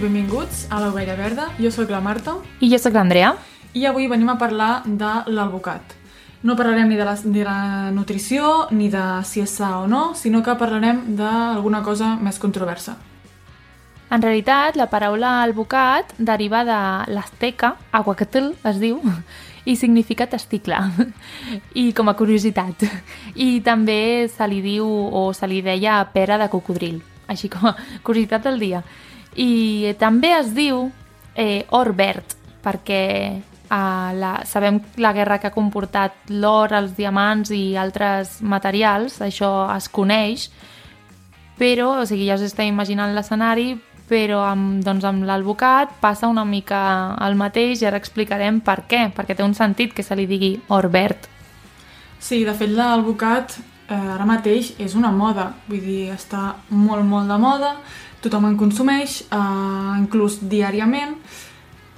I benvinguts a l'Ovella Verda. Jo sóc la Marta I jo sóc l'Andrea. i avui venim a parlar de l'alvocat. No parlarem ni de la, de la nutrició ni de si és sa o no, sinó que parlarem d'alguna cosa més controversa. En realitat, la paraula alvocat deriva de l'azteca, aguacatl es diu, i significa testicle, i com a curiositat. I també se li diu o se li deia pera de cocodril, així com a curiositat del dia. I també es diu eh, or verd, perquè eh, la, sabem la guerra que ha comportat l'or, els diamants i altres materials, això es coneix, però, o sigui, ja us esteu imaginant l'escenari, però amb, doncs, amb l'alvocat passa una mica el mateix i ara explicarem per què, perquè té un sentit que se li digui or verd. Sí, de fet l'alvocat ara mateix és una moda, vull dir, està molt, molt de moda, tothom en consumeix, eh, inclús diàriament.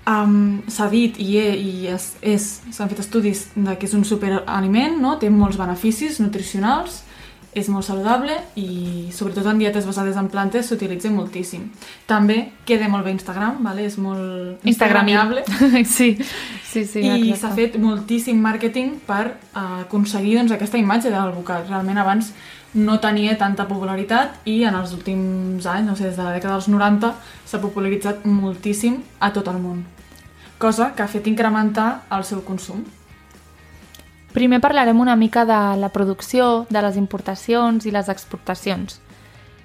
Um, s'ha dit i, i s'han fet estudis de que és un superaliment, no? té molts beneficis nutricionals, és molt saludable i sobretot en dietes basades en plantes s'utilitza moltíssim. També queda molt bé Instagram, vale? és molt instagramiable. sí, sí, sí. I s'ha fet moltíssim màrqueting per uh, aconseguir doncs, aquesta imatge de l'alvocat. Realment abans no tenia tanta popularitat i en els últims anys, no sé, des de la dècada dels 90, s'ha popularitzat moltíssim a tot el món. Cosa que ha fet incrementar el seu consum. Primer parlarem una mica de la producció, de les importacions i les exportacions.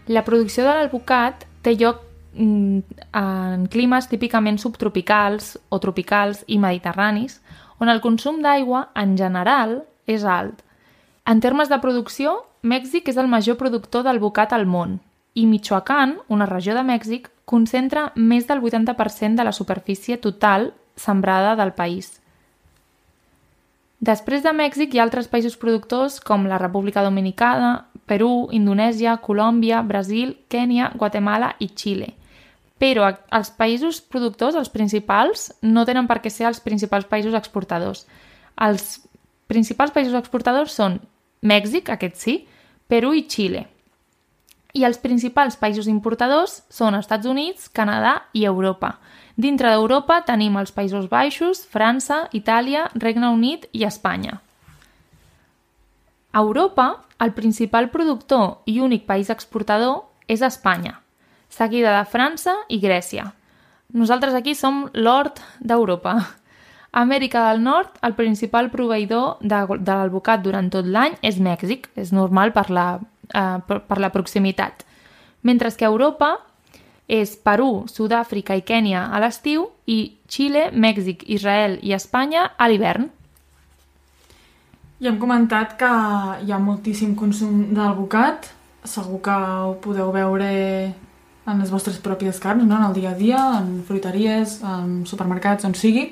La producció de l'alvocat té lloc mm, en climes típicament subtropicals o tropicals i mediterranis, on el consum d'aigua, en general, és alt. En termes de producció, Mèxic és el major productor d'alvocat al món i Michoacán, una regió de Mèxic, concentra més del 80% de la superfície total sembrada del país. Després de Mèxic hi ha altres països productors com la República Dominicana, Perú, Indonèsia, Colòmbia, Brasil, Kènia, Guatemala i Xile. Però els països productors, els principals, no tenen per què ser els principals països exportadors. Els principals països exportadors són Mèxic, aquest sí, Perú i Xile. I els principals països importadors són Estats Units, Canadà i Europa. Dintre d'Europa tenim els Països Baixos, França, Itàlia, Regne Unit i Espanya. A Europa, el principal productor i únic país exportador és Espanya, seguida de França i Grècia. Nosaltres aquí som l'hort d'Europa. Amèrica del Nord, el principal proveïdor de, de l'alvocat durant tot l'any és Mèxic, és normal per la, eh, per, per la proximitat. Mentre que Europa és Perú, Sud-àfrica i Kènia a l'estiu i Xile, Mèxic, Israel i Espanya a l'hivern. I hem comentat que hi ha moltíssim consum d'alvocat, segur que ho podeu veure en les vostres pròpies carns, no? en el dia a dia, en fruiteries, en supermercats, on sigui.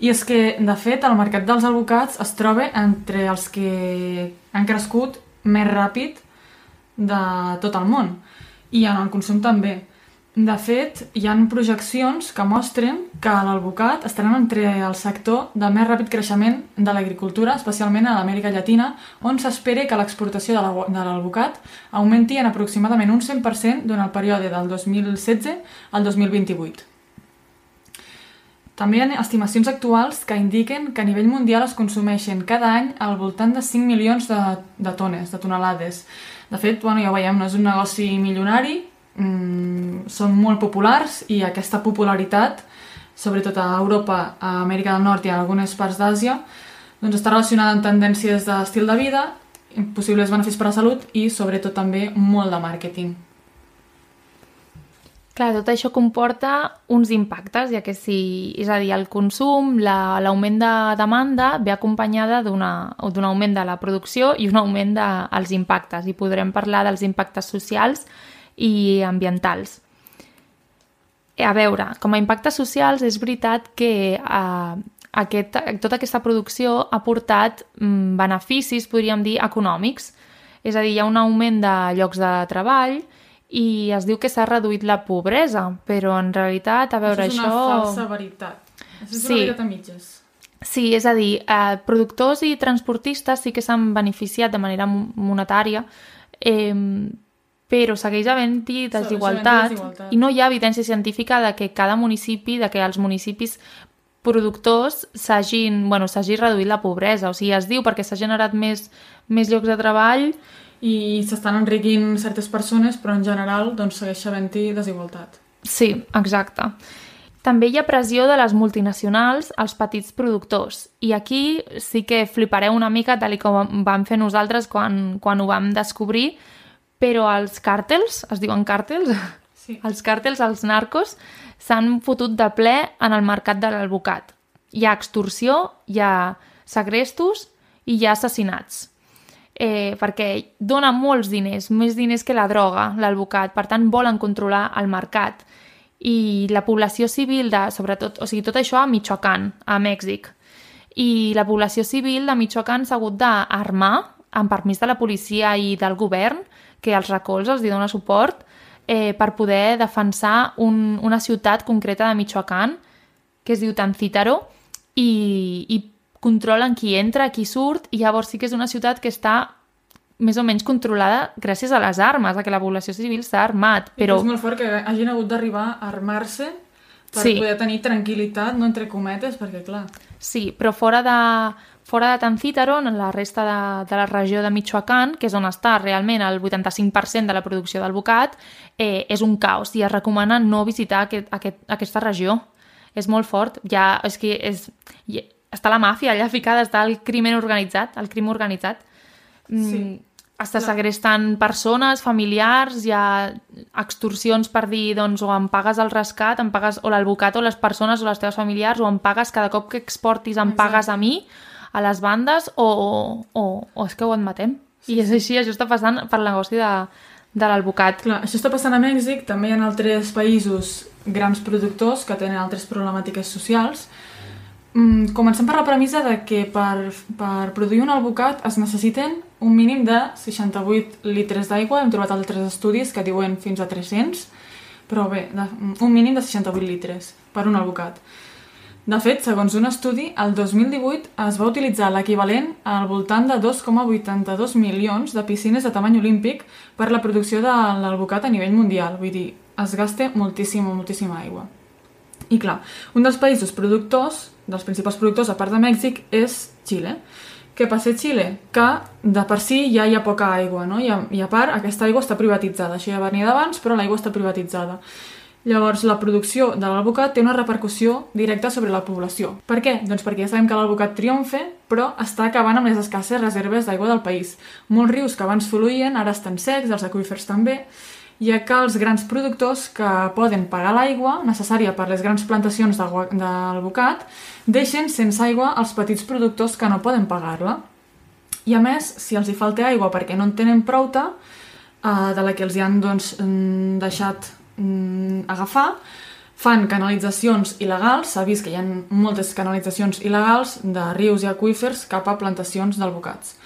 I és que, de fet, el mercat dels alvocats es troba entre els que han crescut més ràpid de tot el món. I en el consum també. De fet, hi han projeccions que mostren que l'alvocat estarà entre el sector de més ràpid creixement de l'agricultura, especialment a l'Amèrica Llatina, on s'espera que l'exportació de l'alvocat augmenti en aproximadament un 100% durant el període del 2016 al 2028. També hi ha estimacions actuals que indiquen que a nivell mundial es consumeixen cada any al voltant de 5 milions de, de tones, de tonelades. De fet, bueno, ja ho veiem, no és un negoci milionari, mm, són molt populars i aquesta popularitat, sobretot a Europa, a Amèrica del Nord i a algunes parts d'Àsia, doncs està relacionada amb tendències d'estil de vida, possibles beneficis per a la salut i sobretot també molt de màrqueting. Clar, tot això comporta uns impactes, ja que si, és a dir, el consum, l'augment la, de demanda ve acompanyada d'un augment de la producció i un augment dels de, impactes, i podrem parlar dels impactes socials i ambientals. A veure, com a impactes socials és veritat que eh, aquest, tota aquesta producció ha portat mm, beneficis, podríem dir, econòmics. És a dir, hi ha un augment de llocs de treball i es diu que s'ha reduït la pobresa, però en realitat, a veure, això... És una això... falsa veritat. Això és sí. una veritat a mitges. Sí, és a dir, eh, productors i transportistes sí que s'han beneficiat de manera monetària, eh, però segueix havent-hi desigualtat, desigualtat. i no hi ha evidència científica de que cada municipi, de que els municipis productors s'hagin bueno, s'hagi reduït la pobresa. O sigui, es diu perquè s'ha generat més, més llocs de treball I s'estan enriquint certes persones, però en general doncs, segueix havent-hi desigualtat. Sí, exacte. També hi ha pressió de les multinacionals als petits productors. I aquí sí que flipareu una mica, tal com vam fer nosaltres quan, quan ho vam descobrir, però els càrtels, es diuen càrtels? Sí. Els càrtels, els narcos, s'han fotut de ple en el mercat de l'alvocat. Hi ha extorsió, hi ha segrestos i hi ha assassinats. Eh, perquè dona molts diners, més diners que la droga, l'alvocat, per tant volen controlar el mercat. I la població civil, de, sobretot, o sigui, tot això a Michoacán, a Mèxic. I la població civil de Michoacán s'ha hagut d'armar, amb permís de la policia i del govern, que els recolza, els hi dona suport, eh, per poder defensar un, una ciutat concreta de Michoacán, que es diu Tancítaro, i, i controlen qui entra, qui surt, i llavors sí que és una ciutat que està més o menys controlada gràcies a les armes, a que la població civil s'ha armat. Però... Però És molt fort que hagin hagut d'arribar a armar-se per Sí. poder tenir tranquil·litat, no entre cometes, perquè clar... sí, però fora de, fora de Tancítaro, en la resta de, de la regió de Michoacán, que és on està realment el 85% de la producció del bocat, eh, és un caos i es recomana no visitar aquest, aquest, aquesta regió. És molt fort. Ja, és que és, està la màfia allà ficada, està el crimen organitzat, el crim organitzat. Mm, Sí. Està segrestant persones, familiars, hi ha extorsions per dir, doncs, o em pagues el rescat, em pagues o l'advocat o les persones o les teves familiars, o em pagues cada cop que exportis, em Exacte. pagues a mi, a les bandes, o, o, o és que ho admetem. I és així, això està passant per negoci de, de l'advocat. Clar, això està passant a Mèxic, també hi ha altres països grans productors que tenen altres problemàtiques socials. Mm, comencem per la premissa de que per, per produir un alvocat es necessiten un mínim de 68 litres d'aigua. Hem trobat altres estudis que diuen fins a 300, però bé, de, un mínim de 68 litres per un alvocat. De fet, segons un estudi, el 2018 es va utilitzar l'equivalent al voltant de 2,82 milions de piscines de tamany olímpic per la producció de l'alvocat a nivell mundial. Vull dir, es gasta moltíssima, moltíssima aigua. I clar, un dels països productors, dels principals productors a part de Mèxic, és Xile. Què passa a Xile? Que de per si ja hi ha poca aigua, no? I a, i a part aquesta aigua està privatitzada. Això ja venia d'abans, però l'aigua està privatitzada. Llavors, la producció de l'alvocat té una repercussió directa sobre la població. Per què? Doncs perquè ja sabem que l'alvocat triomfa, però està acabant amb les escasses reserves d'aigua del país. Molts rius que abans fluïen ara estan secs, els aqüífers també, ja que els grans productors que poden pagar l'aigua necessària per les grans plantacions d'algua- d'alvocat deixen sense aigua els petits productors que no poden pagar-la. I a més, si els hi falta aigua perquè no en tenen prou-ta, eh, de la que els hi han doncs, mm, deixat mm, agafar, fan canalitzacions il·legals, s'ha vist que hi ha moltes canalitzacions il·legals de rius i aqüífers cap a plantacions d'alvocats.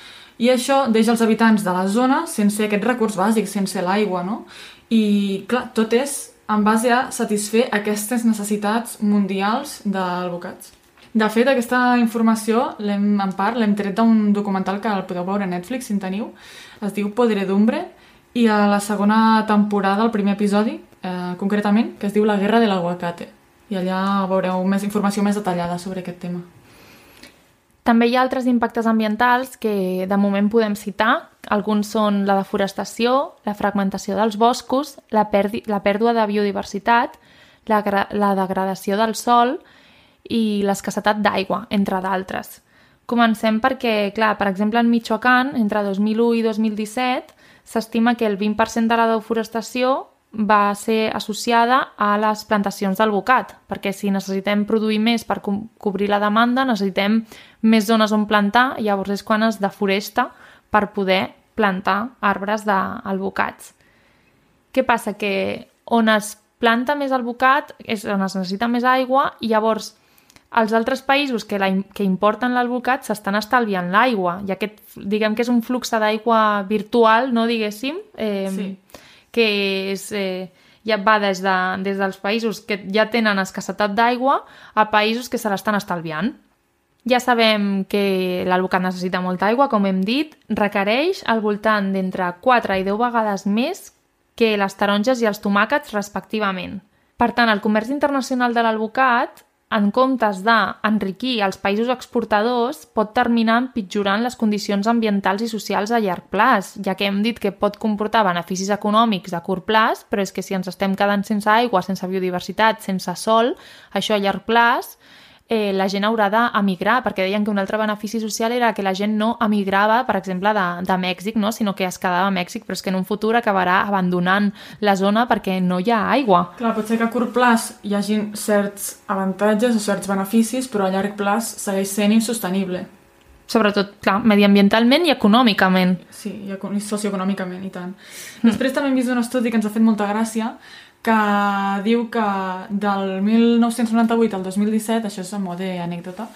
I això deixa els habitants de la zona sense aquest recurs bàsic, sense l'aigua, no? I, clar, tot és en base a satisfer aquestes necessitats mundials d'alvocats. De fet, aquesta informació, en part, l'hem tret d'un documental que el podeu veure a Netflix, si en teniu. Es diu Podredumbre, i a la segona temporada, el primer episodi, eh, concretament, que es diu La guerra de l'aguacate. I allà veureu més informació més detallada sobre aquest tema. També hi ha altres impactes ambientals que de moment podem citar. Alguns són la deforestació, la fragmentació dels boscos, la, la pèrdua de biodiversitat, la, la degradació del sòl i l'escassetat d'aigua, entre d'altres. Comencem perquè, clar, per exemple, en Michoacán, entre 2001 i 2017, s'estima que el 20% de la deforestació va ser associada a les plantacions del bocat, perquè si necessitem produir més per co cobrir la demanda, necessitem més zones on plantar, llavors és quan es deforesta per poder plantar arbres d'albocats. Què passa? Que on es planta més albocat és on es necessita més aigua i llavors els altres països que, la, que importen l'albocat s'estan estalviant l'aigua i aquest, diguem que és un flux d'aigua virtual, no diguéssim, eh, Sí. Que és, eh, ja va des, de, des dels països que ja tenen escassetat d'aigua a països que se l'estan estalviant. Ja sabem que l'albocat necessita molta aigua, com hem dit, requereix al voltant d'entre 4 i 10 vegades més que les taronges i els tomàquets, respectivament. Per tant, el comerç internacional de l'alvocat en comptes d'enriquir els països exportadors, pot terminar empitjorant les condicions ambientals i socials a llarg plaç, ja que hem dit que pot comportar beneficis econòmics a curt plaç, però és que si ens estem quedant sense aigua, sense biodiversitat, sense sol, això a llarg plaç eh, la gent haurà d'emigrar, perquè deien que un altre benefici social era que la gent no emigrava, per exemple, de, de Mèxic, no? sinó que es quedava a Mèxic, però és que en un futur acabarà abandonant la zona perquè no hi ha aigua. Clar, pot ser que a curt plaç hi hagi certs avantatges o certs beneficis, però a llarg plaç segueix sent insostenible. Sobretot, clar, mediambientalment i econòmicament. Sí, i socioeconòmicament, i tant. Mm. Després també hem vist un estudi que ens ha fet molta gràcia, que diu que del 1998 al 2017, això és a mode anècdota,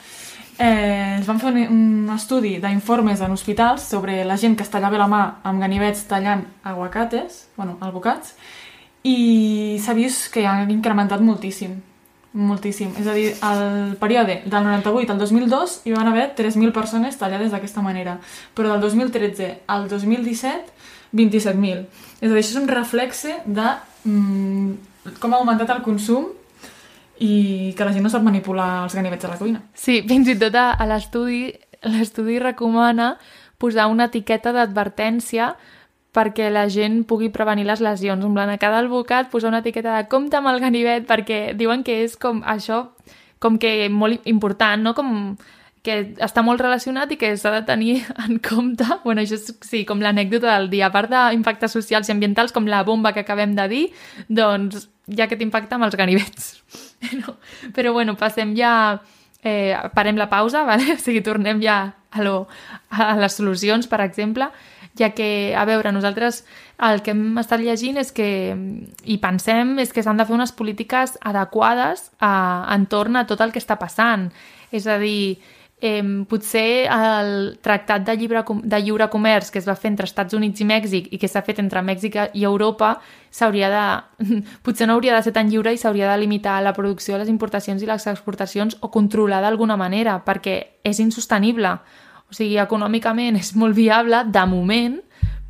eh, es van fer un, un estudi d'informes en hospitals sobre la gent que es tallava la mà amb ganivets tallant aguacates, bueno, albocats, i s'ha vist que ha incrementat moltíssim, moltíssim. És a dir, al període del 98 al 2002 hi van haver 3.000 persones tallades d'aquesta manera, però del 2013 al 2017 27.000. És a dir, això és un reflexe de mm, com ha augmentat el consum i que la gent no sap manipular els ganivets a la cuina. Sí, fins i tot a, a l'estudi l'estudi recomana posar una etiqueta d'advertència perquè la gent pugui prevenir les lesions. En plan, a cada albocat posar una etiqueta de compte amb el ganivet perquè diuen que és com això, com que molt important, no? Com que està molt relacionat i que s'ha de tenir en compte, bueno, això és, sí, com l'anècdota del dia, a part d'impactes socials i ambientals, com la bomba que acabem de dir, doncs hi ha aquest impacte amb els ganivets. No? Però bueno, passem ja, eh, parem la pausa, vale? o sigui, tornem ja a, lo, a les solucions, per exemple, ja que, a veure, nosaltres el que hem estat llegint és que, i pensem, és que s'han de fer unes polítiques adequades a, entorn a tot el que està passant. És a dir, eh, potser el tractat de lliure, de lliure comerç que es va fer entre Estats Units i Mèxic i que s'ha fet entre Mèxic i Europa s'hauria de... potser no hauria de ser tan lliure i s'hauria de limitar la producció, les importacions i les exportacions o controlar d'alguna manera perquè és insostenible. O sigui, econòmicament és molt viable de moment,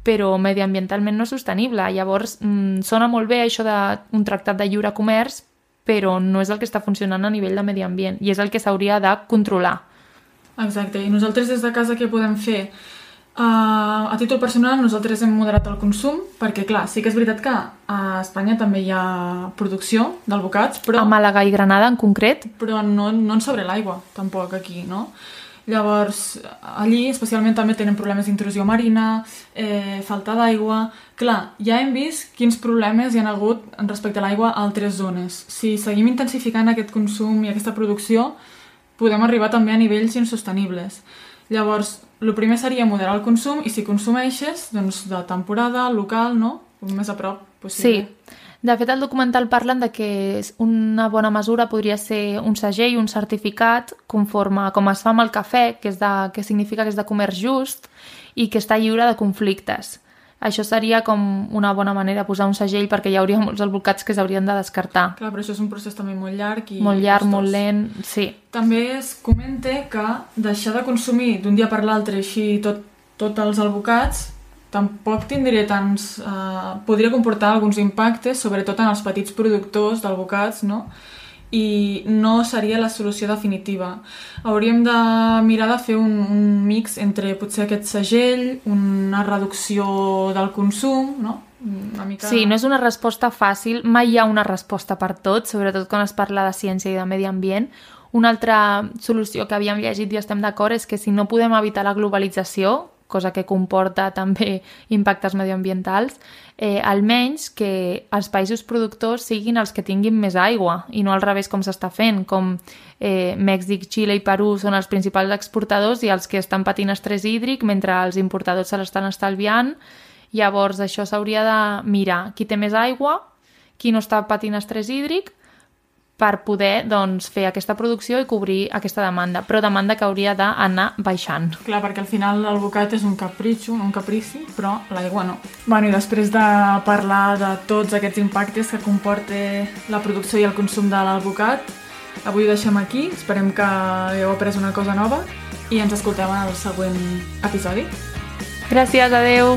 però mediambientalment no és sostenible. Llavors, mmm, sona molt bé això d'un tractat de lliure comerç, però no és el que està funcionant a nivell de medi ambient i és el que s'hauria de controlar. Exacte, i nosaltres des de casa què podem fer? Uh, a títol personal nosaltres hem moderat el consum perquè clar, sí que és veritat que a Espanya també hi ha producció d'albocats però... A Màlaga i Granada en concret? Però no, no en sobre l'aigua tampoc aquí, no? Llavors, allí especialment també tenen problemes d'intrusió marina, eh, falta d'aigua... Clar, ja hem vist quins problemes hi han hagut respecte a l'aigua a altres zones. Si seguim intensificant aquest consum i aquesta producció, podem arribar també a nivells insostenibles. Llavors, el primer seria moderar el consum i si consumeixes, doncs de temporada, local, no? Més a prop possible. Sí. De fet, el documental parlen de que una bona mesura podria ser un segell, un certificat, conforme com es fa amb el cafè, que, és de, que significa que és de comerç just i que està lliure de conflictes. Això seria com una bona manera de posar un segell perquè hi hauria molts albolcats que s'haurien de descartar. Clar, però això és un procés també molt llarg i... Molt llarg, costós. molt lent, sí. També es comenta que deixar de consumir d'un dia per l'altre així tot, tots els albocats tampoc tindria tants... Eh, podria comportar alguns impactes, sobretot en els petits productors d'albocats, no?, i no seria la solució definitiva. Hauríem de mirar de fer un, un mix entre potser aquest segell, una reducció del consum, no? Una mica... Sí, no és una resposta fàcil, mai hi ha una resposta per tot, sobretot quan es parla de ciència i de medi ambient. Una altra solució que havíem llegit i estem d'acord és que si no podem evitar la globalització, cosa que comporta també impactes medioambientals, eh, almenys que els països productors siguin els que tinguin més aigua i no al revés com s'està fent, com eh, Mèxic, Xile i Perú són els principals exportadors i els que estan patint estrès hídric mentre els importadors se l'estan estalviant. Llavors això s'hauria de mirar qui té més aigua, qui no està patint estrès hídric per poder doncs, fer aquesta producció i cobrir aquesta demanda, però demanda que hauria d'anar baixant. Clar, perquè al final el bocat és un capritxo, un caprici, però l'aigua no. Bueno, i després de parlar de tots aquests impactes que comporta la producció i el consum de l'alvocat, avui ho deixem aquí, esperem que hagueu après una cosa nova i ens escoltem en el següent episodi. Gràcies, adeu!